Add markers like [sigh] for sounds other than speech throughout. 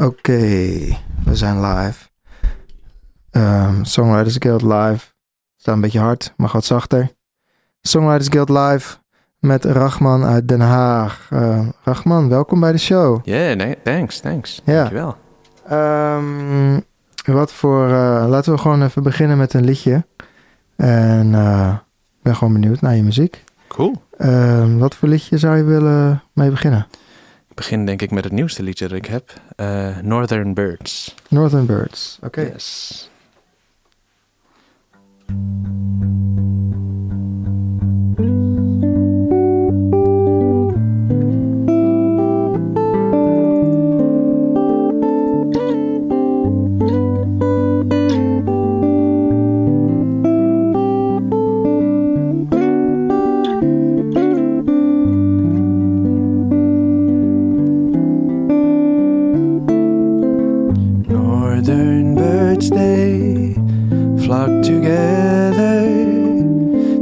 Oké, we zijn live. Um, Songwriters Guild live. Staat een beetje hard, mag wat zachter. Songwriters Guild live met Rachman uit Den Haag. Uh, Rachman, welkom bij de show. Yeah, nee, thanks, thanks. Ja. Dankjewel. Um, wat voor... Uh, laten we gewoon even beginnen met een liedje. En uh, ik ben gewoon benieuwd naar je muziek. Cool. Wat voor liedje zou je willen mee beginnen? Ik begin denk ik met het nieuwste liedje dat ik heb. Uh, Northern Birds. Northern Birds, oké. Okay. Yes. Birds, they flock together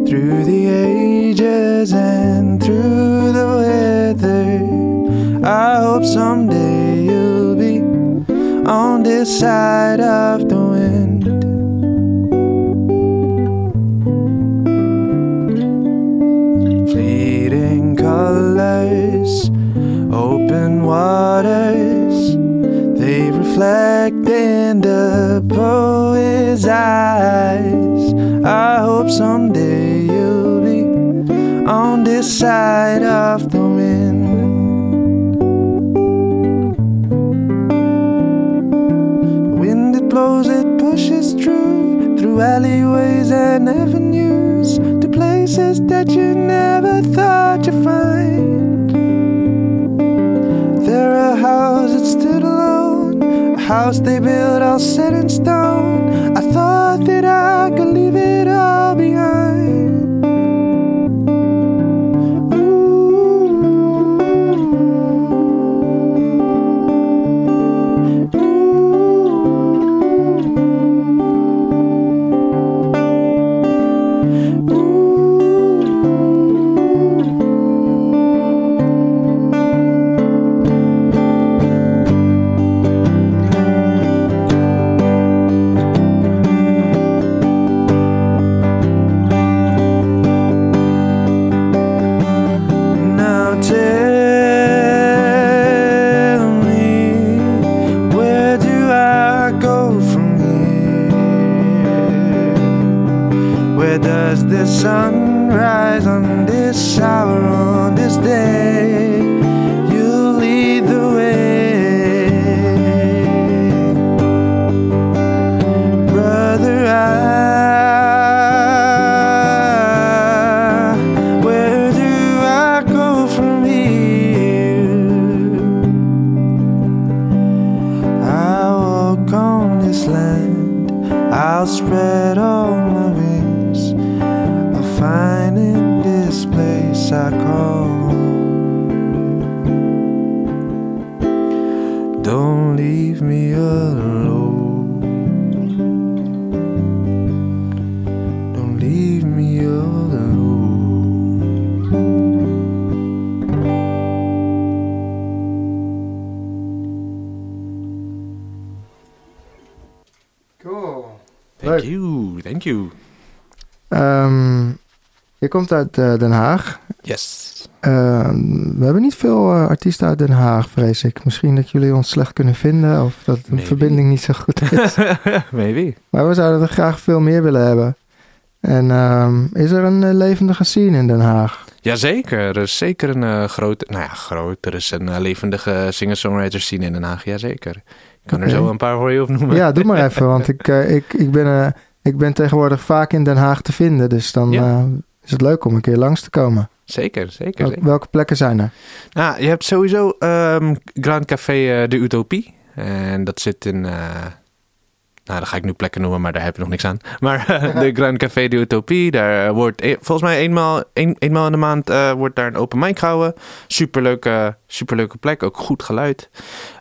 through the ages and through the weather. I hope someday you'll be on this side of the side of the wind. The wind it blows, it pushes through, through alleyways and avenues, to places that you never thought you'd find. There a house that stood alone, a house they built all set in stone. I'll spread you. Um, je komt uit uh, Den Haag. Yes. Uh, we hebben niet veel uh, artiesten uit Den Haag, vrees ik. Misschien dat jullie ons slecht kunnen vinden of dat de verbinding niet zo goed is. [laughs] [laughs] Maybe. maar we zouden er graag veel meer willen hebben. En um, is er een uh, levendige scene in Den Haag? Jazeker, er is zeker een grote, nou ja, groot, er is een levendige singer-songwriter scene in Den Haag, jazeker. Ik kan okay. er zo een paar voor je opnoemen. Ja, doe maar even, want ik, ik, ik, ben, ik ben tegenwoordig vaak in Den Haag te vinden, dus dan ja. is het leuk om een keer langs te komen. Zeker, zeker. Wel, zeker. Welke plekken zijn er? Nou, je hebt sowieso um, Grand Café De Utopie. En dat zit in, Nou, dan ga ik nu plekken noemen, maar daar heb je nog niks aan. Maar [laughs] de Grand Café de Utopie, daar wordt e- volgens mij eenmaal, een, eenmaal in de maand uh, wordt daar een open mic gehouden. Superleuke, superleuke plek, ook goed geluid.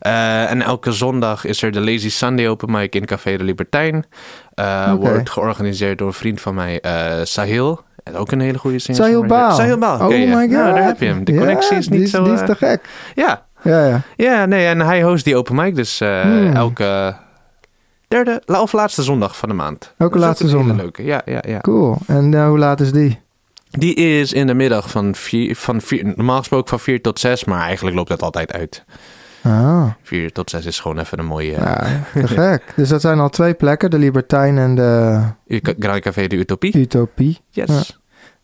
Uh, en elke zondag is er de Lazy Sunday open mic in Café de Libertijn. Uh, okay. Wordt georganiseerd door een vriend van mij, Sahil. En ook een hele goede singer. Sahil Baal. Sahil Baal. Oh my god. Nou, daar heb je hem. De connectie ja, is niet die, zo... Die is te gek. Ja, Ja, ja. Ja, nee, en hij host die open mic dus eh, Hmm. elke derde of laatste zondag van de maand. Elke Dus laatste een hele zondag. leuke. Ja, ja, ja. Cool. En eh, hoe laat is die? Die is in de middag van vier, van vier, normaal gesproken van 4 tot 6, maar eigenlijk loopt dat altijd uit. Ah, 4 tot 6 is gewoon even een mooie uh, ja, [laughs] te gek. Dus dat zijn al twee plekken. De Libertijn en de Grand Café de Utopie. Utopie. Yes.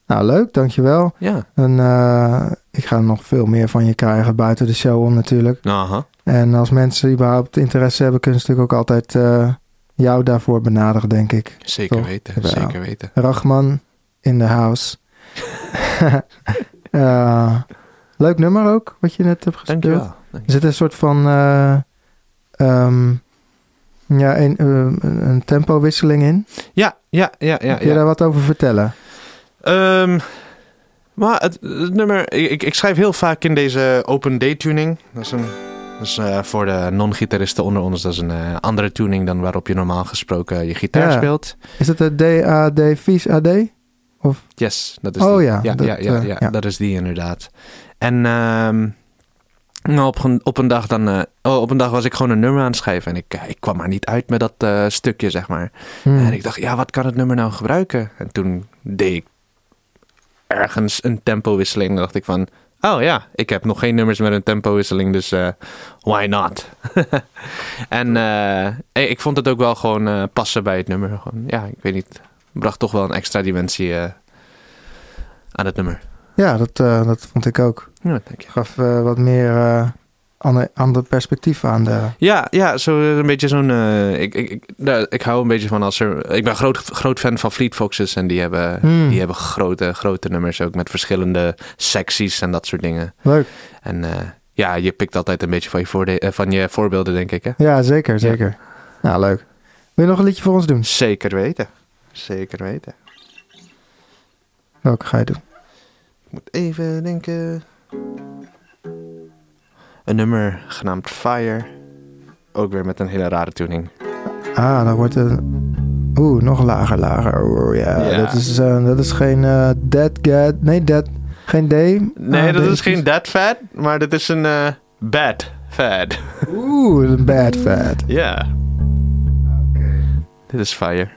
Nou, leuk. Dankjewel. Ja. En eh, ik ga nog veel meer van je krijgen buiten de show om natuurlijk. Aha. En als mensen überhaupt interesse hebben, kunnen ze natuurlijk ook altijd eh, jou daarvoor benaderen, denk ik. Zeker Toch? weten, zeker weten. Rachman in the house. [laughs] Eh, leuk nummer ook, wat je net hebt gespeeld. Dankjewel. Er zit een soort van eh, ehm, ja, een, een, een tempowisseling in. Ja, ja, ja, ja. Kun je ja. daar wat over vertellen? Ehm, maar het, het nummer, ik, ik schrijf heel vaak in deze open day tuning. Dat is, een, dat is eh, voor de non-gitaristen onder ons, dat is een eh, andere tuning dan waarop je normaal gesproken je gitaar Ja. speelt. Is het de DAD Vies AD? Yes, dat is Oh die. ja, ja, dat, ja, ja, eh, ja, ja. dat is die inderdaad. En ehm, nou, op, een- op, een dag dan, oh, op een dag was ik gewoon een nummer aan het schrijven en ik, ik kwam maar niet uit met dat stukje, zeg maar. Hmm. En ik dacht, ja, wat kan het nummer nou gebruiken? En toen deed ik ergens een tempowisseling. Dan dacht ik van, oh ja, ik heb nog geen nummers met een tempowisseling, dus eh, why not? [laughs] en eh, ik vond het ook wel gewoon eh, passen bij het nummer. Gewoon, ja, ik weet niet, bracht toch wel een extra dimensie aan het nummer. Ja, dat, dat vond ik ook. Ja, dank je. Gaf wat meer ander, ander perspectief aan de... Ja, ja, zo eh, een beetje zo'n. eh, ik, ik, ik, nou, ik hou een beetje van als er. Ik ben groot, groot fan van Fleet Foxes en die hebben, Hmm. die hebben grote, grote nummers ook met verschillende secties en dat soort dingen. Leuk. En eh, ja, je pikt altijd een beetje van je, voorde- van je voorbeelden, denk ik. Hè? Ja, zeker, zeker. Nou, leuk. Wil je nog een liedje voor ons doen? Zeker weten. Zeker weten. Welke ga je doen? Ik moet even denken. Een nummer genaamd Fire. Ook weer met een hele rare tuning. Ah, dan wordt het... Oeh, nog lager, lager. Oeh, ja, Ja. Dat, is, eh, dat is geen eh, Dead. Nee, Dead... Geen D. Nee, Ah, dat is geen Dead Fad, maar dat is een eh, Bad Fad. Oeh, een Bad Fat. Ja. Dit is Fire.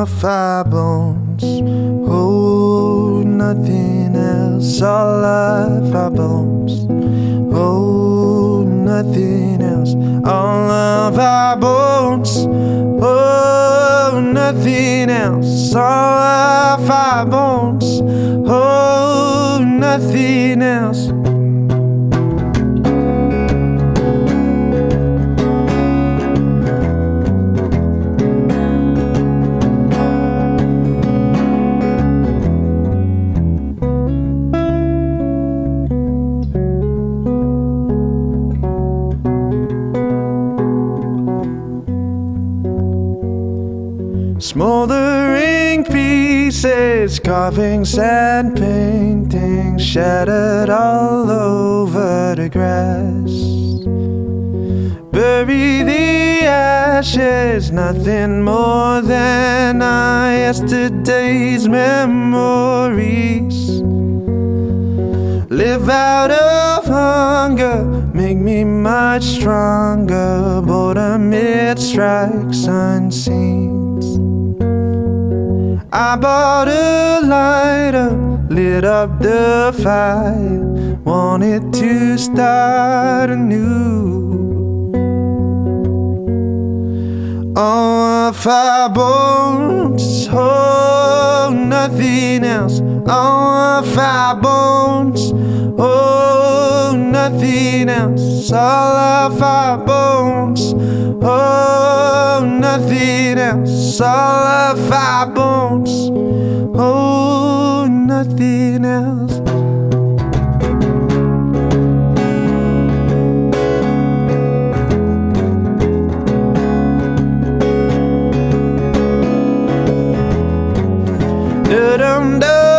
Of our bones hold nothing else. All our bones hold nothing else. All of our bones hold nothing else. All our bones hold nothing else. Carvings and paintings shattered all over the grass. Bury the ashes, nothing more than our yesterday's memories. Live out of hunger, make make me much stronger. Boredom it strikes unseen. I bought a lighter, lit up the fire, wanted to start anew. Oh, fire bones, oh, nothing else. Oh, fire bones, oh, nothing else. All of our bones, oh, nothing else. All of our bones, oh, nothing else. Da-dum, da,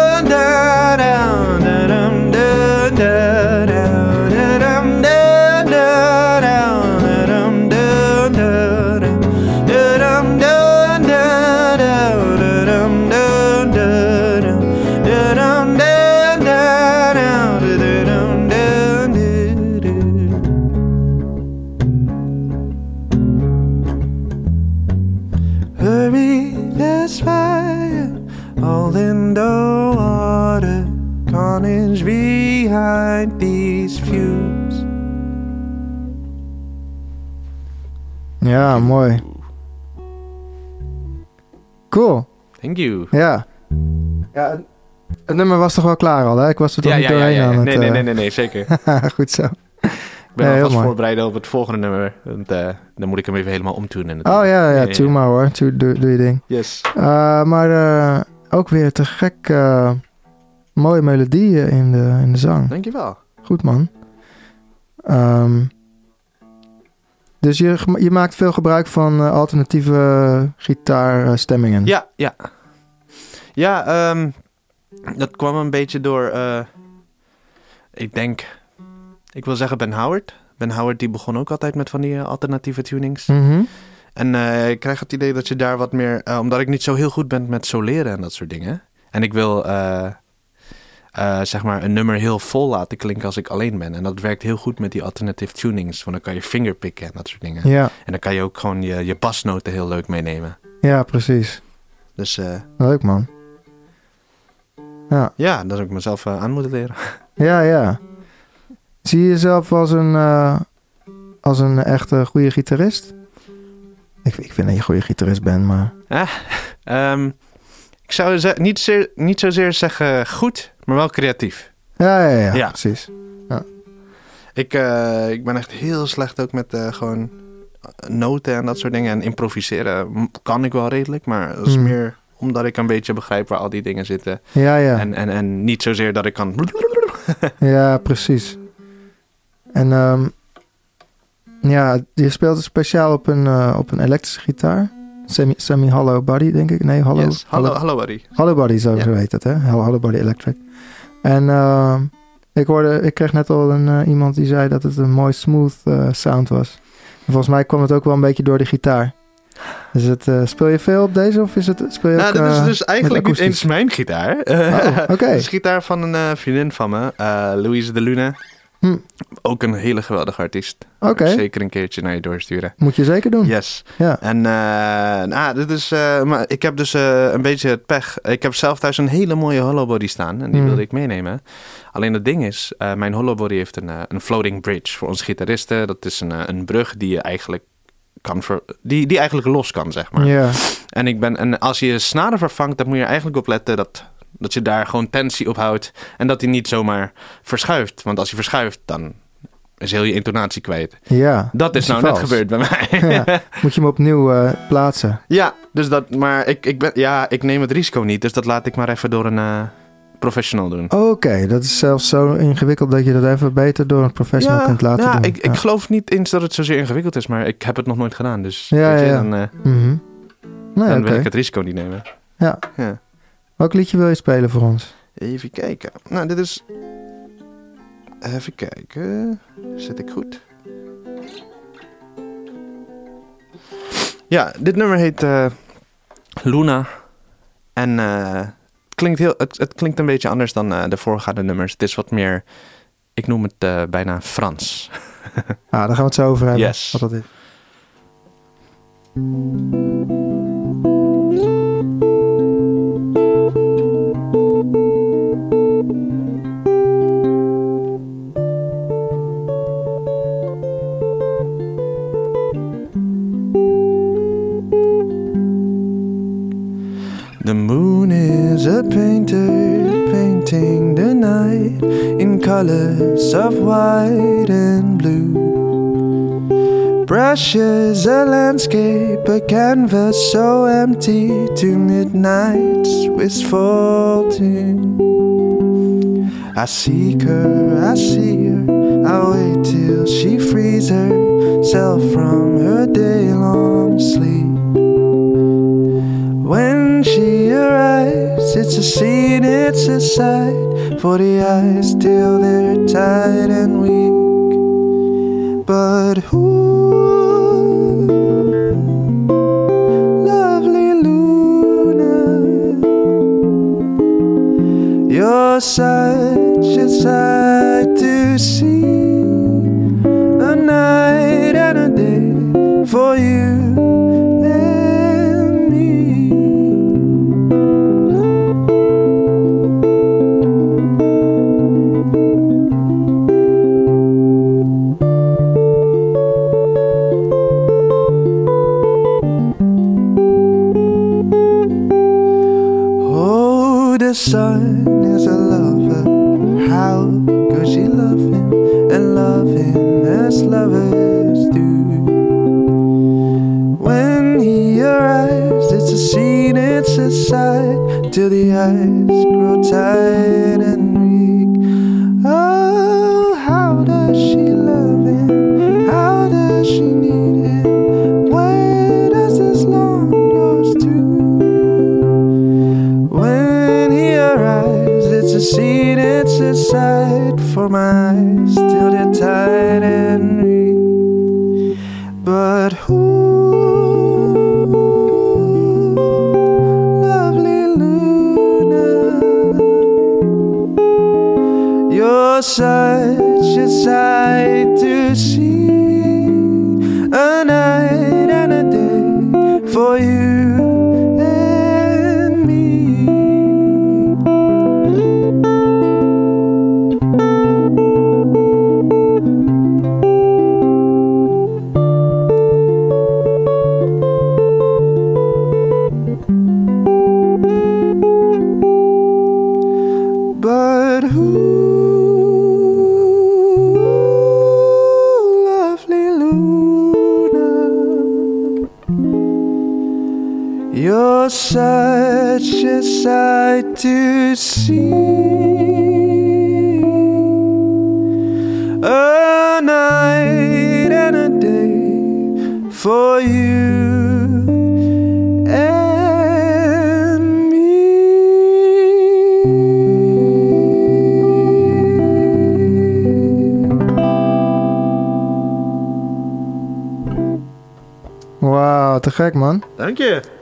Ja. Ja, het- nummer was toch wel klaar al, hè? Ik was er toch niet doorheen aan het... Nee, nee, eh, nee, nee, nee, zeker. [laughs] Goed zo. Ik ben alvast mooi. voorbereid op het volgende nummer. Want eh, dan moet ik hem even helemaal omtunen. Oh natuurlijk. ja, ja, ja. maar hoor. Doe, doe, je ding. Yes. Eh, maar ook weer te gek mooie melodieën in de, in de zang. Dankjewel. Goed man. Ehm, dus je, je maakt veel gebruik van alternatieve gitaarstemmingen. Ja, ja. Ja, ehm, dat kwam een beetje door, eh, ik denk, ik wil zeggen Ben Howard. Ben Howard die begon ook altijd met van die eh, alternatieve tunings. Mhm. En eh, ik krijg het idee dat je daar wat meer, omdat ik niet zo heel goed ben met soleren en dat soort dingen. En ik wil, zeg maar, een nummer heel vol laten klinken als ik alleen ben. En dat werkt heel goed met die alternative tunings. Want dan kan je fingerpicken en dat soort dingen. Ja, En dan kan je ook gewoon je, je basnoten heel leuk meenemen. ja, precies. Dus Leuk man. Ja, ja, dat zou ik mezelf eh, aan moeten leren. [laughs] ja, ja. Zie je jezelf als een, eh, als een echte goede gitarist? Ik, ik vind dat je een goede gitarist bent, maar... [laughs] Ehm, ik zou niet, zeer, niet zozeer zeggen goed, maar wel creatief. Ja, ja, ja, Ja. precies. Ik, eh, ik ben echt heel slecht ook met gewoon noten en dat soort dingen. En improviseren kan ik wel redelijk, maar dat is Hmm. meer omdat ik een beetje begrijp waar al die dingen zitten. Ja, ja. En, en, en niet zozeer dat ik kan... [laughs] Ja, precies. En ehm, ja, je speelt het speciaal op een, eh, op een elektrische gitaar. Semi- Semi-hollow body, denk ik. Nee, hollow, Yes. Hallo, hallo Buddy. hollow body, zo, Ja. zo heet het, hè? Hollow, hollow body electric. En ehm, ik hoorde, ik kreeg net al een, eh, iemand die zei dat het een mooi smooth eh, sound was. En volgens mij kwam het ook wel een beetje door de gitaar. Dus het, eh, speel je veel op deze of is het, speel je Nou, ook, dit is eh, dus eigenlijk niet eens mijn gitaar. Oh, [laughs] oké. Het is gitaar van een eh, vriendin van me, eh, Louise de Lune. Hm. Ook een hele geweldige artiest. Oké, Zeker een keertje naar je doorsturen. moet je zeker doen. Yes. Ja. En eh, nou, dit is, eh, maar ik heb dus eh, een beetje het pech. Ik heb zelf thuis een hele mooie hollowbody staan en die Hmm. wilde ik meenemen. Alleen het ding is, eh, mijn hollowbody heeft een, eh, een floating bridge voor ons gitaristen. Dat is een, eh, een brug die je eigenlijk kan ver- die, die eigenlijk los kan, zeg maar. En, ik ben, en als je je snaren vervangt, dan moet je er eigenlijk op letten dat, dat je daar gewoon tensie op houdt. En dat hij niet zomaar verschuift. Want als hij verschuift, dan is heel je intonatie kwijt. ja. Dat is hij nou net gebeurd bij [laughs] mij. Ja. Moet je hem opnieuw eh, plaatsen. Ja, dus dat, maar ik, ik, ben, ja, ik neem het risico niet. Dus dat laat ik maar even door een eh, professional doen. Oké, dat is zelfs zo ingewikkeld dat je dat even beter door een professional ja, kunt laten ja, doen. Ik, ik geloof niet eens dat het zozeer ingewikkeld is, maar ik heb het nog nooit gedaan. Dus Ja, weet je, ja, ja. dan. Nee, dan wil ik het risico niet nemen. Ja. ja. Welk liedje wil je spelen voor ons? Even kijken. Nou, dit is... Even kijken. Zit ik goed? Ja, dit nummer heet eh, Luna. En eh, klinkt heel, het, het klinkt een beetje anders dan eh, de voorgaande nummers. Het is wat meer... Ik noem het eh, bijna Frans. [laughs] Ah, daar gaan we het zo over hebben. Yes. Wat dat is. Moon is a painter painting the night in colors of white and blue. Brushes a landscape, a canvas so empty to midnight's wistful tune. I seek her, I see her, I wait till she frees herself from her day long sleep. It's a scene, it's a sight for the eyes till they're tired and weak. But who, lovely Luna, you're such a sight to see.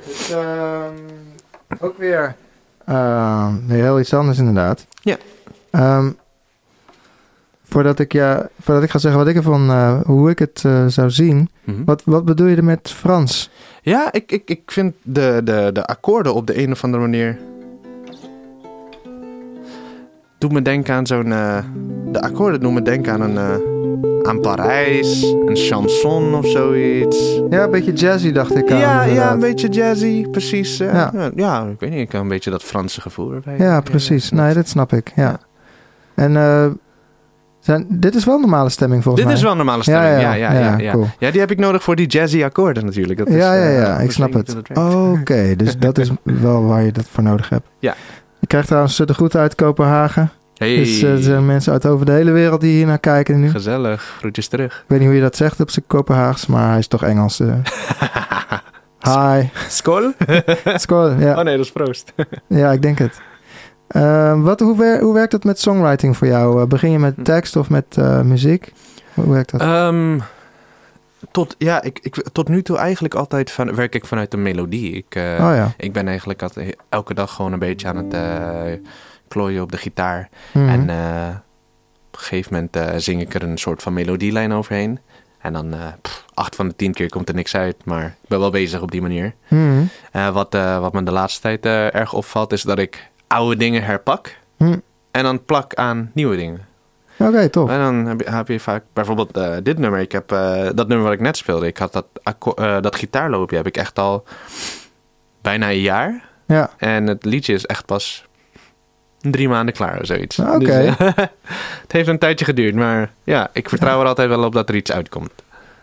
Dus, ehm, ook weer, ehm, weer heel iets anders inderdaad. Ja. Ehm, voordat, ik, ja, voordat ik ga zeggen wat ik ervan, eh, hoe ik het eh, zou zien. Mhm. Wat, wat bedoel je er met Frans? Ja, ik, ik, ik vind de, de, de akkoorden op de een of andere manier. Doet me denken aan zo'n. eh, de akkoorden doen me denken aan een. Aan Parijs, een chanson of zoiets. Ja, een beetje jazzy dacht ik aan. ja, ja, een beetje jazzy, precies. eh, Ja. ja. ik weet niet, ik heb een beetje dat Franse gevoel erbij. Ja, precies. Nee, dat snap ik. Ja. En eh, zijn, dit is wel normale stemming volgens Dit mij. is wel een normale stemming. Ja, ja, ja. ja, cool. Ja, die heb ik nodig voor die jazzy akkoorden natuurlijk. Dat is, ja, ja, eh, ja, ik snap het. Oké, dus dat is [laughs] wel waar je dat voor nodig hebt. Ja. Je krijgt trouwens de groeten uit Kopenhagen. Hey, Dus eh, er zijn mensen uit over de hele wereld die hier naar kijken nu. gezellig. Groetjes terug. Ik weet niet hoe je dat zegt op zijn Kopenhaags, maar hij is toch Engels. eh. [laughs] Hi. Skol? Skool, [laughs] ja. Oh nee, dat is proost. [laughs] ja, ik denk het. Eh, wat, hoe, wer- hoe werkt het met songwriting voor jou? Eh, begin je met Hm. tekst of met muziek? Hoe werkt dat? Ehm, tot, ja, ik, ik, tot nu toe eigenlijk altijd van, werk ik vanuit de melodie. Ik, oh ja. ik ben eigenlijk altijd, elke dag gewoon een beetje aan het klooien op de gitaar. Mhm. En eh, een gegeven moment eh, zing ik er een soort van melodielijn overheen. En dan eh, pff, acht van de tien keer komt er niks uit. Maar ik ben wel bezig op die manier. Mhm. Wat, wat me de laatste tijd erg opvalt, is dat ik oude dingen herpak. Hm. En dan plak aan nieuwe dingen. Oké, tof. En dan heb je, heb je vaak bijvoorbeeld dit nummer. Ik heb dat nummer wat ik net speelde. Ik had dat, dat gitaarloopje heb ik echt al bijna een jaar. Ja. En het liedje is echt pas drie maanden klaar of zoiets. Oké. Dus, eh, [laughs] het heeft een tijdje geduurd. Maar ja, ik vertrouw er altijd wel op dat er iets uitkomt.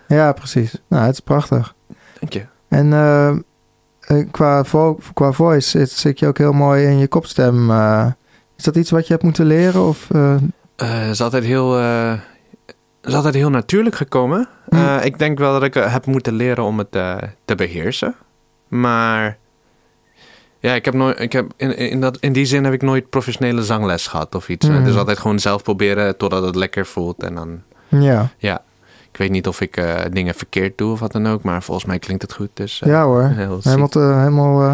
ja, precies. Nou, het is prachtig. Dank je. En eh, eh, qua, vo qua voice zit, zit je ook heel mooi in je kopstem. is dat iets wat je hebt moeten leren? Of, Het is altijd heel... het is altijd heel natuurlijk gekomen. Hm. Ik denk wel dat ik heb moeten leren om het te beheersen. Maar ja, ik heb nooit, ik heb in, in, dat, in die zin heb ik nooit professionele zangles gehad of iets. Is altijd gewoon zelf proberen totdat het lekker voelt. En dan, ja. ja, ik weet niet of ik eh, dingen verkeerd doe of wat dan ook. Maar volgens mij klinkt het goed. Dus eh, ja hoor. Helemaal, te, helemaal eh,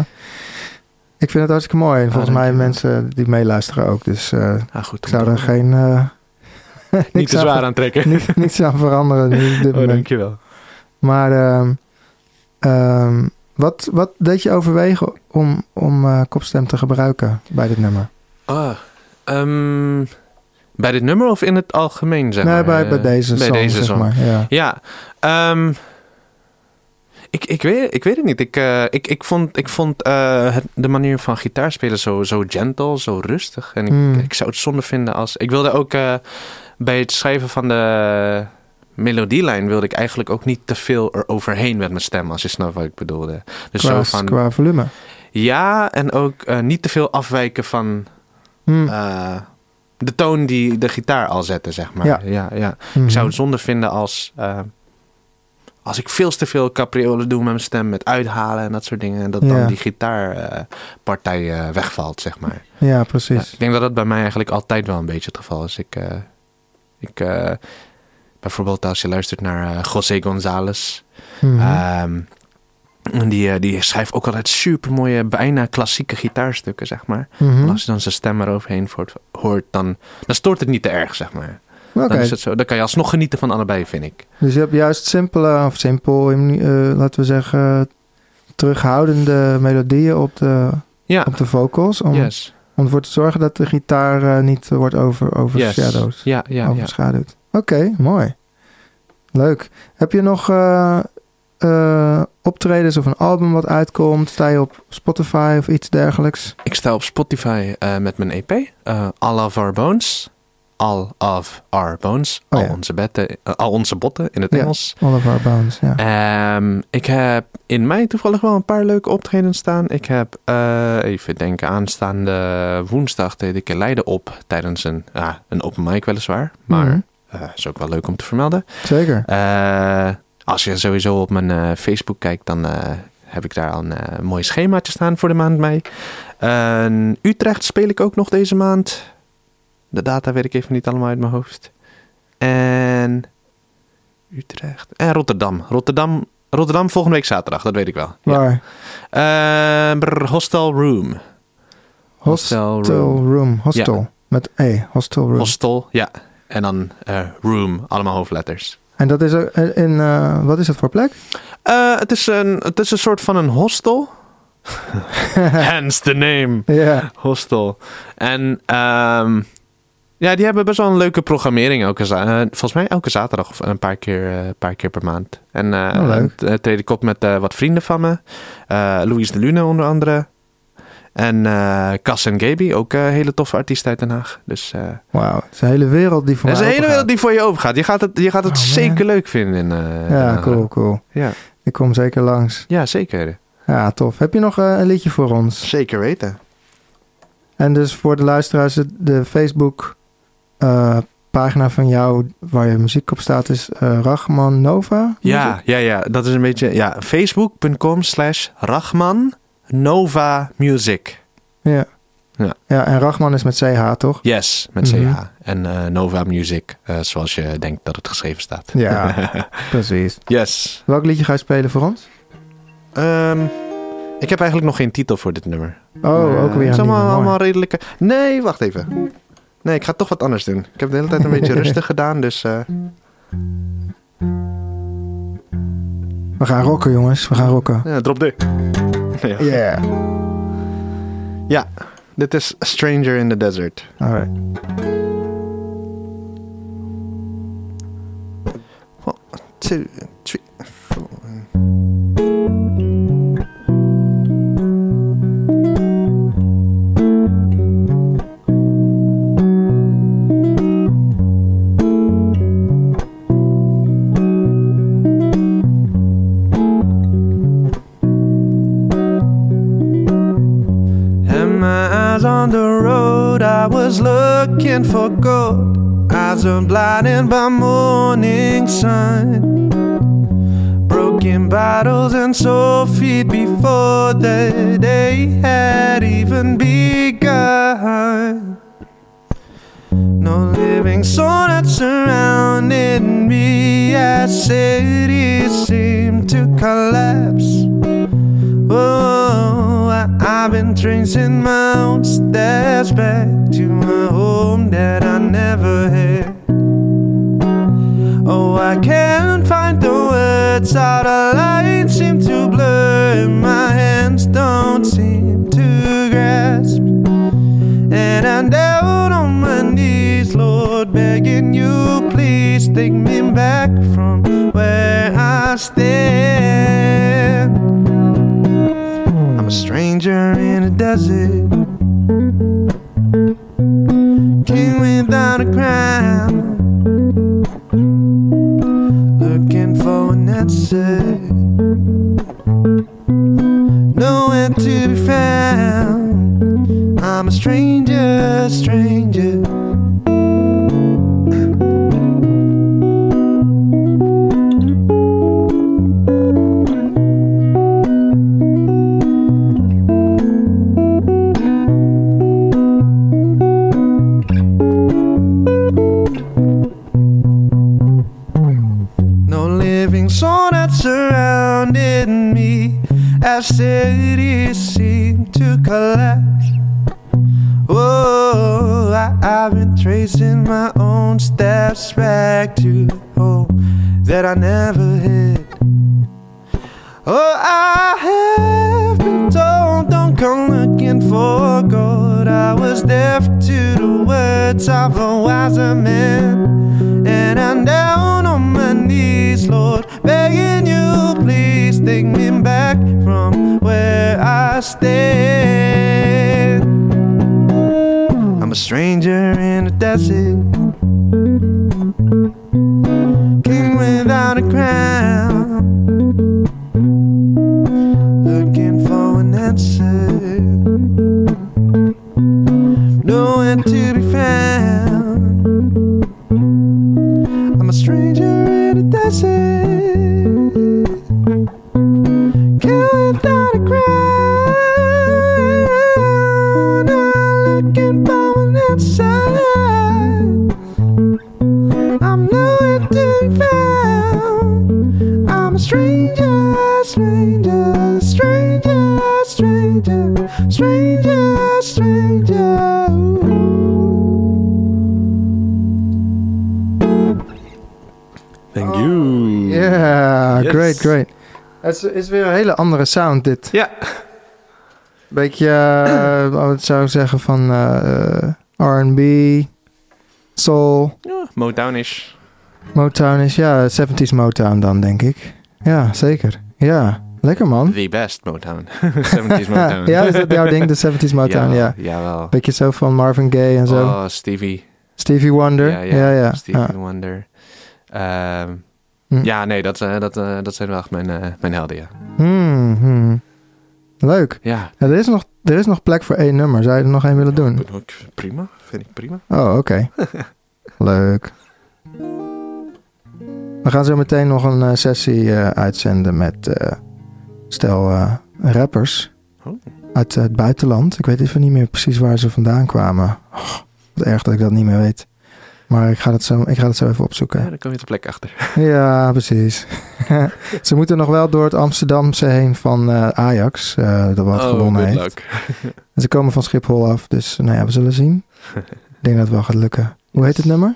ik vind het hartstikke mooi. En volgens mij dankjewel. mensen die meeluisteren ook. Dus Ah, goed, ik zou er geen... [laughs] Niet te zwaar aan trekken. [laughs] niet, niets aan veranderen nu op dit Oh, moment. dankjewel. Maar ehm, ehm, wat, wat deed je overwegen om, om eh, kopstem te gebruiken bij dit nummer? Ah, ehm, bij dit nummer of in het algemeen, zeg nee, maar? bij, bij deze bij song, deze zeg song. maar. Ja. Ja, ehm, ik, ik, weet, ik weet het niet. Ik, eh, ik, ik vond, ik vond eh, het, de manier van gitaar spelen zo, zo gentle, zo rustig. En ik, Hmm. ik zou het zonde vinden als... Ik wilde ook bij het schrijven van de melodielijn... wilde ik eigenlijk ook niet te veel eroverheen met mijn stem, als je snapt wat ik bedoelde. Dus qua, zo van... qua volume. Ja, en ook eh, niet te veel afwijken van Hmm. eh, de toon die de gitaar al zette, zeg maar. Ja. ja, ja. Mhm. Ik zou het zonde vinden als, eh, als ik veel te veel capriolen doe met mijn stem, met uithalen en dat soort dingen. En dat Ja. dan die gitaarpartij wegvalt, zeg maar. Ja, Ja, precies. ik denk dat dat bij mij eigenlijk altijd wel een beetje het geval is. Ik, ik, bijvoorbeeld als je luistert naar eh, José González. En die, eh, die schrijft ook altijd super mooie, bijna klassieke gitaarstukken, zeg maar. Mhm. En als je dan zijn stem eroverheen hoort, dan, dan stoort het niet te erg, zeg maar. Dan is het zo. Dan kan je alsnog genieten van allebei, vind ik. dus je hebt juist simpele, of simpel, eh, laten we zeggen, terughoudende melodieën op de, Ja, op de vocals. Om, yes. om ervoor te zorgen dat de gitaar niet wordt over, yes. overshadowed. Ja, ja, ja. overschaduwd. Oké, mooi. Leuk. Heb je nog eh, eh, optredens of een album wat uitkomt? Sta je op Spotify of iets dergelijks? Ik sta op Spotify eh, met mijn EP. All of Our Bones. All of Our Bones. Oh, al, ja. onze betten, al onze botten in het. Engels. All of Our Bones, ja. Ehm, ik heb in mei toevallig wel een paar leuke optredens staan. Ik heb, even denken, aanstaande woensdag treed ik in Leiden op tijdens een, ja, een open mic weliswaar. Maar Mhm, is ook wel leuk om te vermelden. Zeker. Eh, als je sowieso op mijn eh, Facebook kijkt, dan eh, heb ik daar al een eh, mooi schemaatje staan voor de maand mei. Utrecht speel ik ook nog deze maand. De data weet ik even niet allemaal uit mijn hoofd. En Utrecht. En Rotterdam. Rotterdam, Rotterdam volgende week zaterdag, dat weet ik wel. Ja. Waar? Eh, brr, Hostel Room. Hostel Room. Room. Hostel. Met E. Hostel Room. Hostel, ja. En dan eh, Room, allemaal hoofdletters. en dat is ook in, eh, wat is dat voor plek? Eh, het, is een, het is een soort van een hostel. [laughs] Hence the name. ja. Hostel. En ehm, ja, die hebben best wel een leuke programmering. Elke eh, volgens mij elke zaterdag of een paar keer, eh, paar keer per maand. En eh Oh, treed ik op met eh, wat vrienden van me. Eh Louise de Lune onder andere. En eh Cas en Gaby, ook een hele toffe artiest uit Den Haag. Dus eh Wauw. Het is een hele wereld die voor er is mij een hele wereld die voor je overgaat. Je gaat het, je gaat het Oh, zeker leuk vinden. In, eh, Ja, cool, cool. Ja. Ik kom zeker langs. ja, zeker. Ja, tof. Heb je nog eh, een liedje voor ons? Zeker weten. En dus voor de luisteraars, de- Facebook eh, pagina van jou waar je muziek op staat is eh Rachman Nova? Ja, ja, ja. Dat is een beetje... Ja, facebook.com slash Rachman Nova Music. Ja. Ja. ja, en Rachman is met CH, toch? Yes, met Mhm. CH. En eh, Nova Music, eh, zoals je denkt dat het geschreven staat. Ja. [laughs] Precies. yes. Welk liedje ga je spelen voor ons? Ehm, ik heb eigenlijk nog geen titel voor dit nummer. Oh, ook eh, weer Het is allemaal, redelijke... Nee, wacht even. Nee, ik ga toch wat anders doen. Ik heb de hele tijd een [laughs] beetje rustig gedaan, dus... eh, We gaan rocken, jongens. We gaan rocken. ja, drop D. ja. [laughs] Yeah. ja, dit is Stranger in the Desert. Alright. One, Two, looking for gold. Eyes are blinded by morning sun. Broken bottles and sore feet before the day had even begun. No living soul that surrounded me as cities seemed to collapse. Oh, I, I've been tracing my own steps back to my home that I never had. Oh, I can't find the words, all the lines seem to blur, and my hands don't seem to grasp. And I'm down on my knees, Lord, begging you, please take me back from where I stand. I'm a stranger in a desert, tracing my own steps back to home that I never had. Oh, I have been told don't come looking for gold. I was deaf to the words of a wiser man, and I'm down on my knees, Lord, begging you, please take me back from where I stand. A stranger in the desert, king without a crown found. I'm a stranger, stranger, stranger, stranger, stranger, stranger. Thank you. Yeah, Yes. great, great. Het is, is weer een hele andere sound dit. Ja, Beetje, eh, wat zou ik zeggen, van eh, eh, R&B, soul, ja Motown-ish. Motown is, ja, 70s Motown dan, denk ik. Ja, zeker. Ja, lekker man. The best Motown. [laughs] 70s [laughs] Motown. ja, is dat jouw ding, de 70s Motown, ja. Jawel. Beetje zo van Marvin Gaye en zo. Oh, Stevie. Stevie Wonder. Ja, ja. ja. ja. Stevie Ja. Wonder. Ehm, Hm. Ja, nee, dat, eh, dat, eh, dat zijn wel echt mijn, eh, mijn helden, ja. Hmm, hmm. Leuk. Ja, Ja, er, is nog, er is nog plek voor één nummer. Zou je er nog één willen doen? prima. Vind ik prima. Oh, oké. [laughs] Leuk. We gaan zo meteen nog een eh, sessie eh, uitzenden met eh, stel rappers Oh. uit het buitenland. Ik weet even niet meer precies waar ze vandaan kwamen. Oh, wat erg dat ik dat niet meer weet. Maar ik ga het zo, ik ga het zo even Ja, opzoeken. dan kom je de plek achter. [laughs] Ja, precies. [laughs] ze moeten nog wel door het Amsterdamse heen van Ajax, eh dat wat gewonnen Oh, good heeft. luck. En [laughs] ze komen van Schiphol af, dus nou ja, we zullen zien. denk dat het wel gaat lukken. Hoe heet het nummer?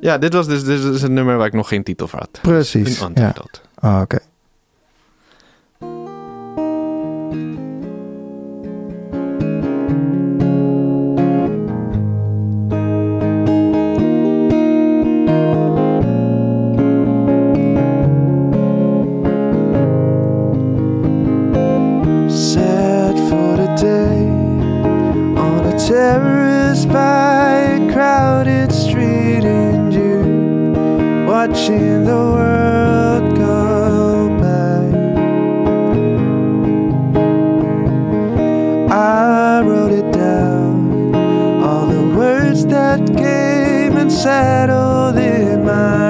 Ja, dit was dus, dit is een nummer waar ik nog geen titel voor had. Precies. Een Ja. Ah, oké. sincero de más.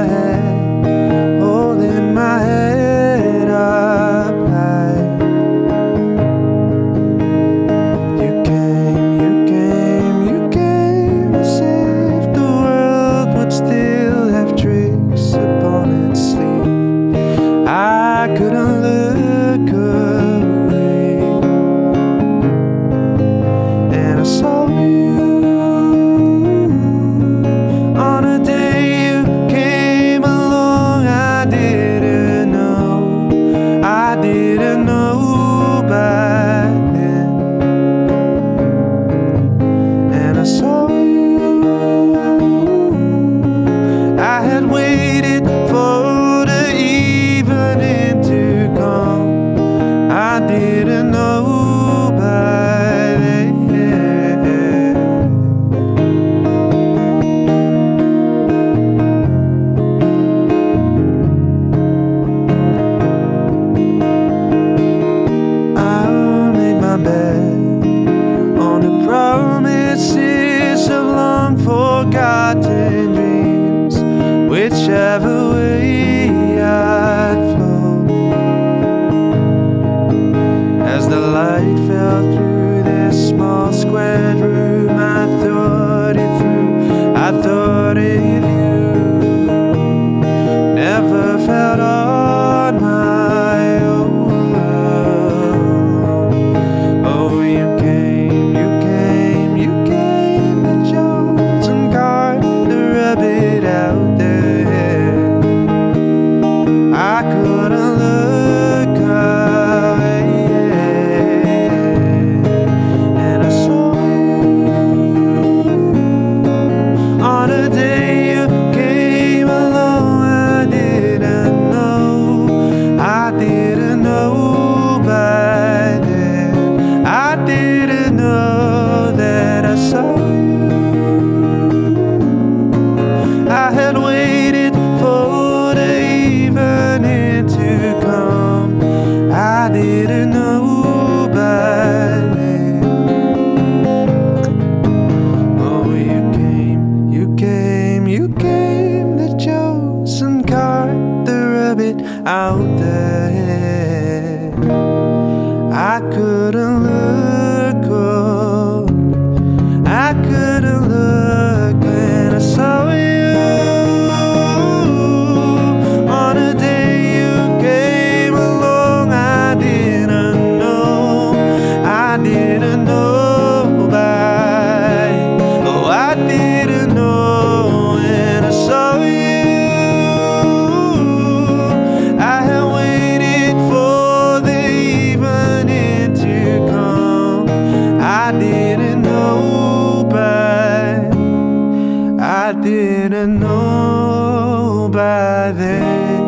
I didn't know by then.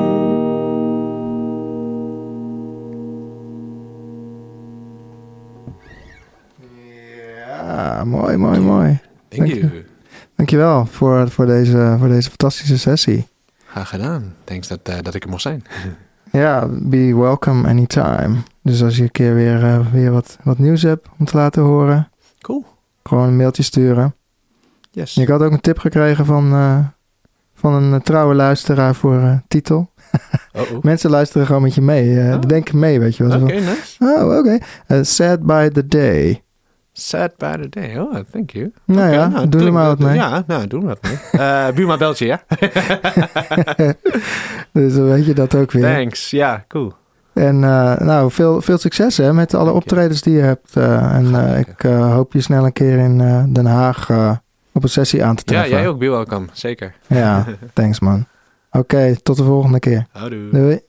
Ja, mooi, mooi, mooi. Thank Thank you. Dankjewel voor, voor, deze, voor deze fantastische sessie. Graag gedaan. Thanks dat, eh, dat ik er mocht zijn. [laughs] Ja, be welcome anytime. Dus als je een keer weer, eh, weer wat, wat nieuws hebt om te laten horen, Cool. gewoon een mailtje sturen. Yes. Ik had ook een tip gekregen van, eh, van een eh, trouwe luisteraar voor eh, titel. [laughs] Oh, oh. Mensen luisteren gewoon met je mee. Oh. Die denken mee, weet je wel. Oké, van, nice. Oh, oké. Sad by the day. Sad by the day. Oh, thank you. Nou ja, doe er maar wat mee. Ja, nou, doe er wat mee. Buurma beltje, ja? Dus dan weet je dat ook weer. Thanks. Ja, cool. En nou, veel, veel succes hè, met alle optredens die je hebt. en ik, hoop je snel een keer in Den Haag op een sessie aan te Ja, treffen. jij ook, be welcome. Zeker. Ja, [laughs] thanks man. Oké, tot de volgende keer. Houdoe. Doei.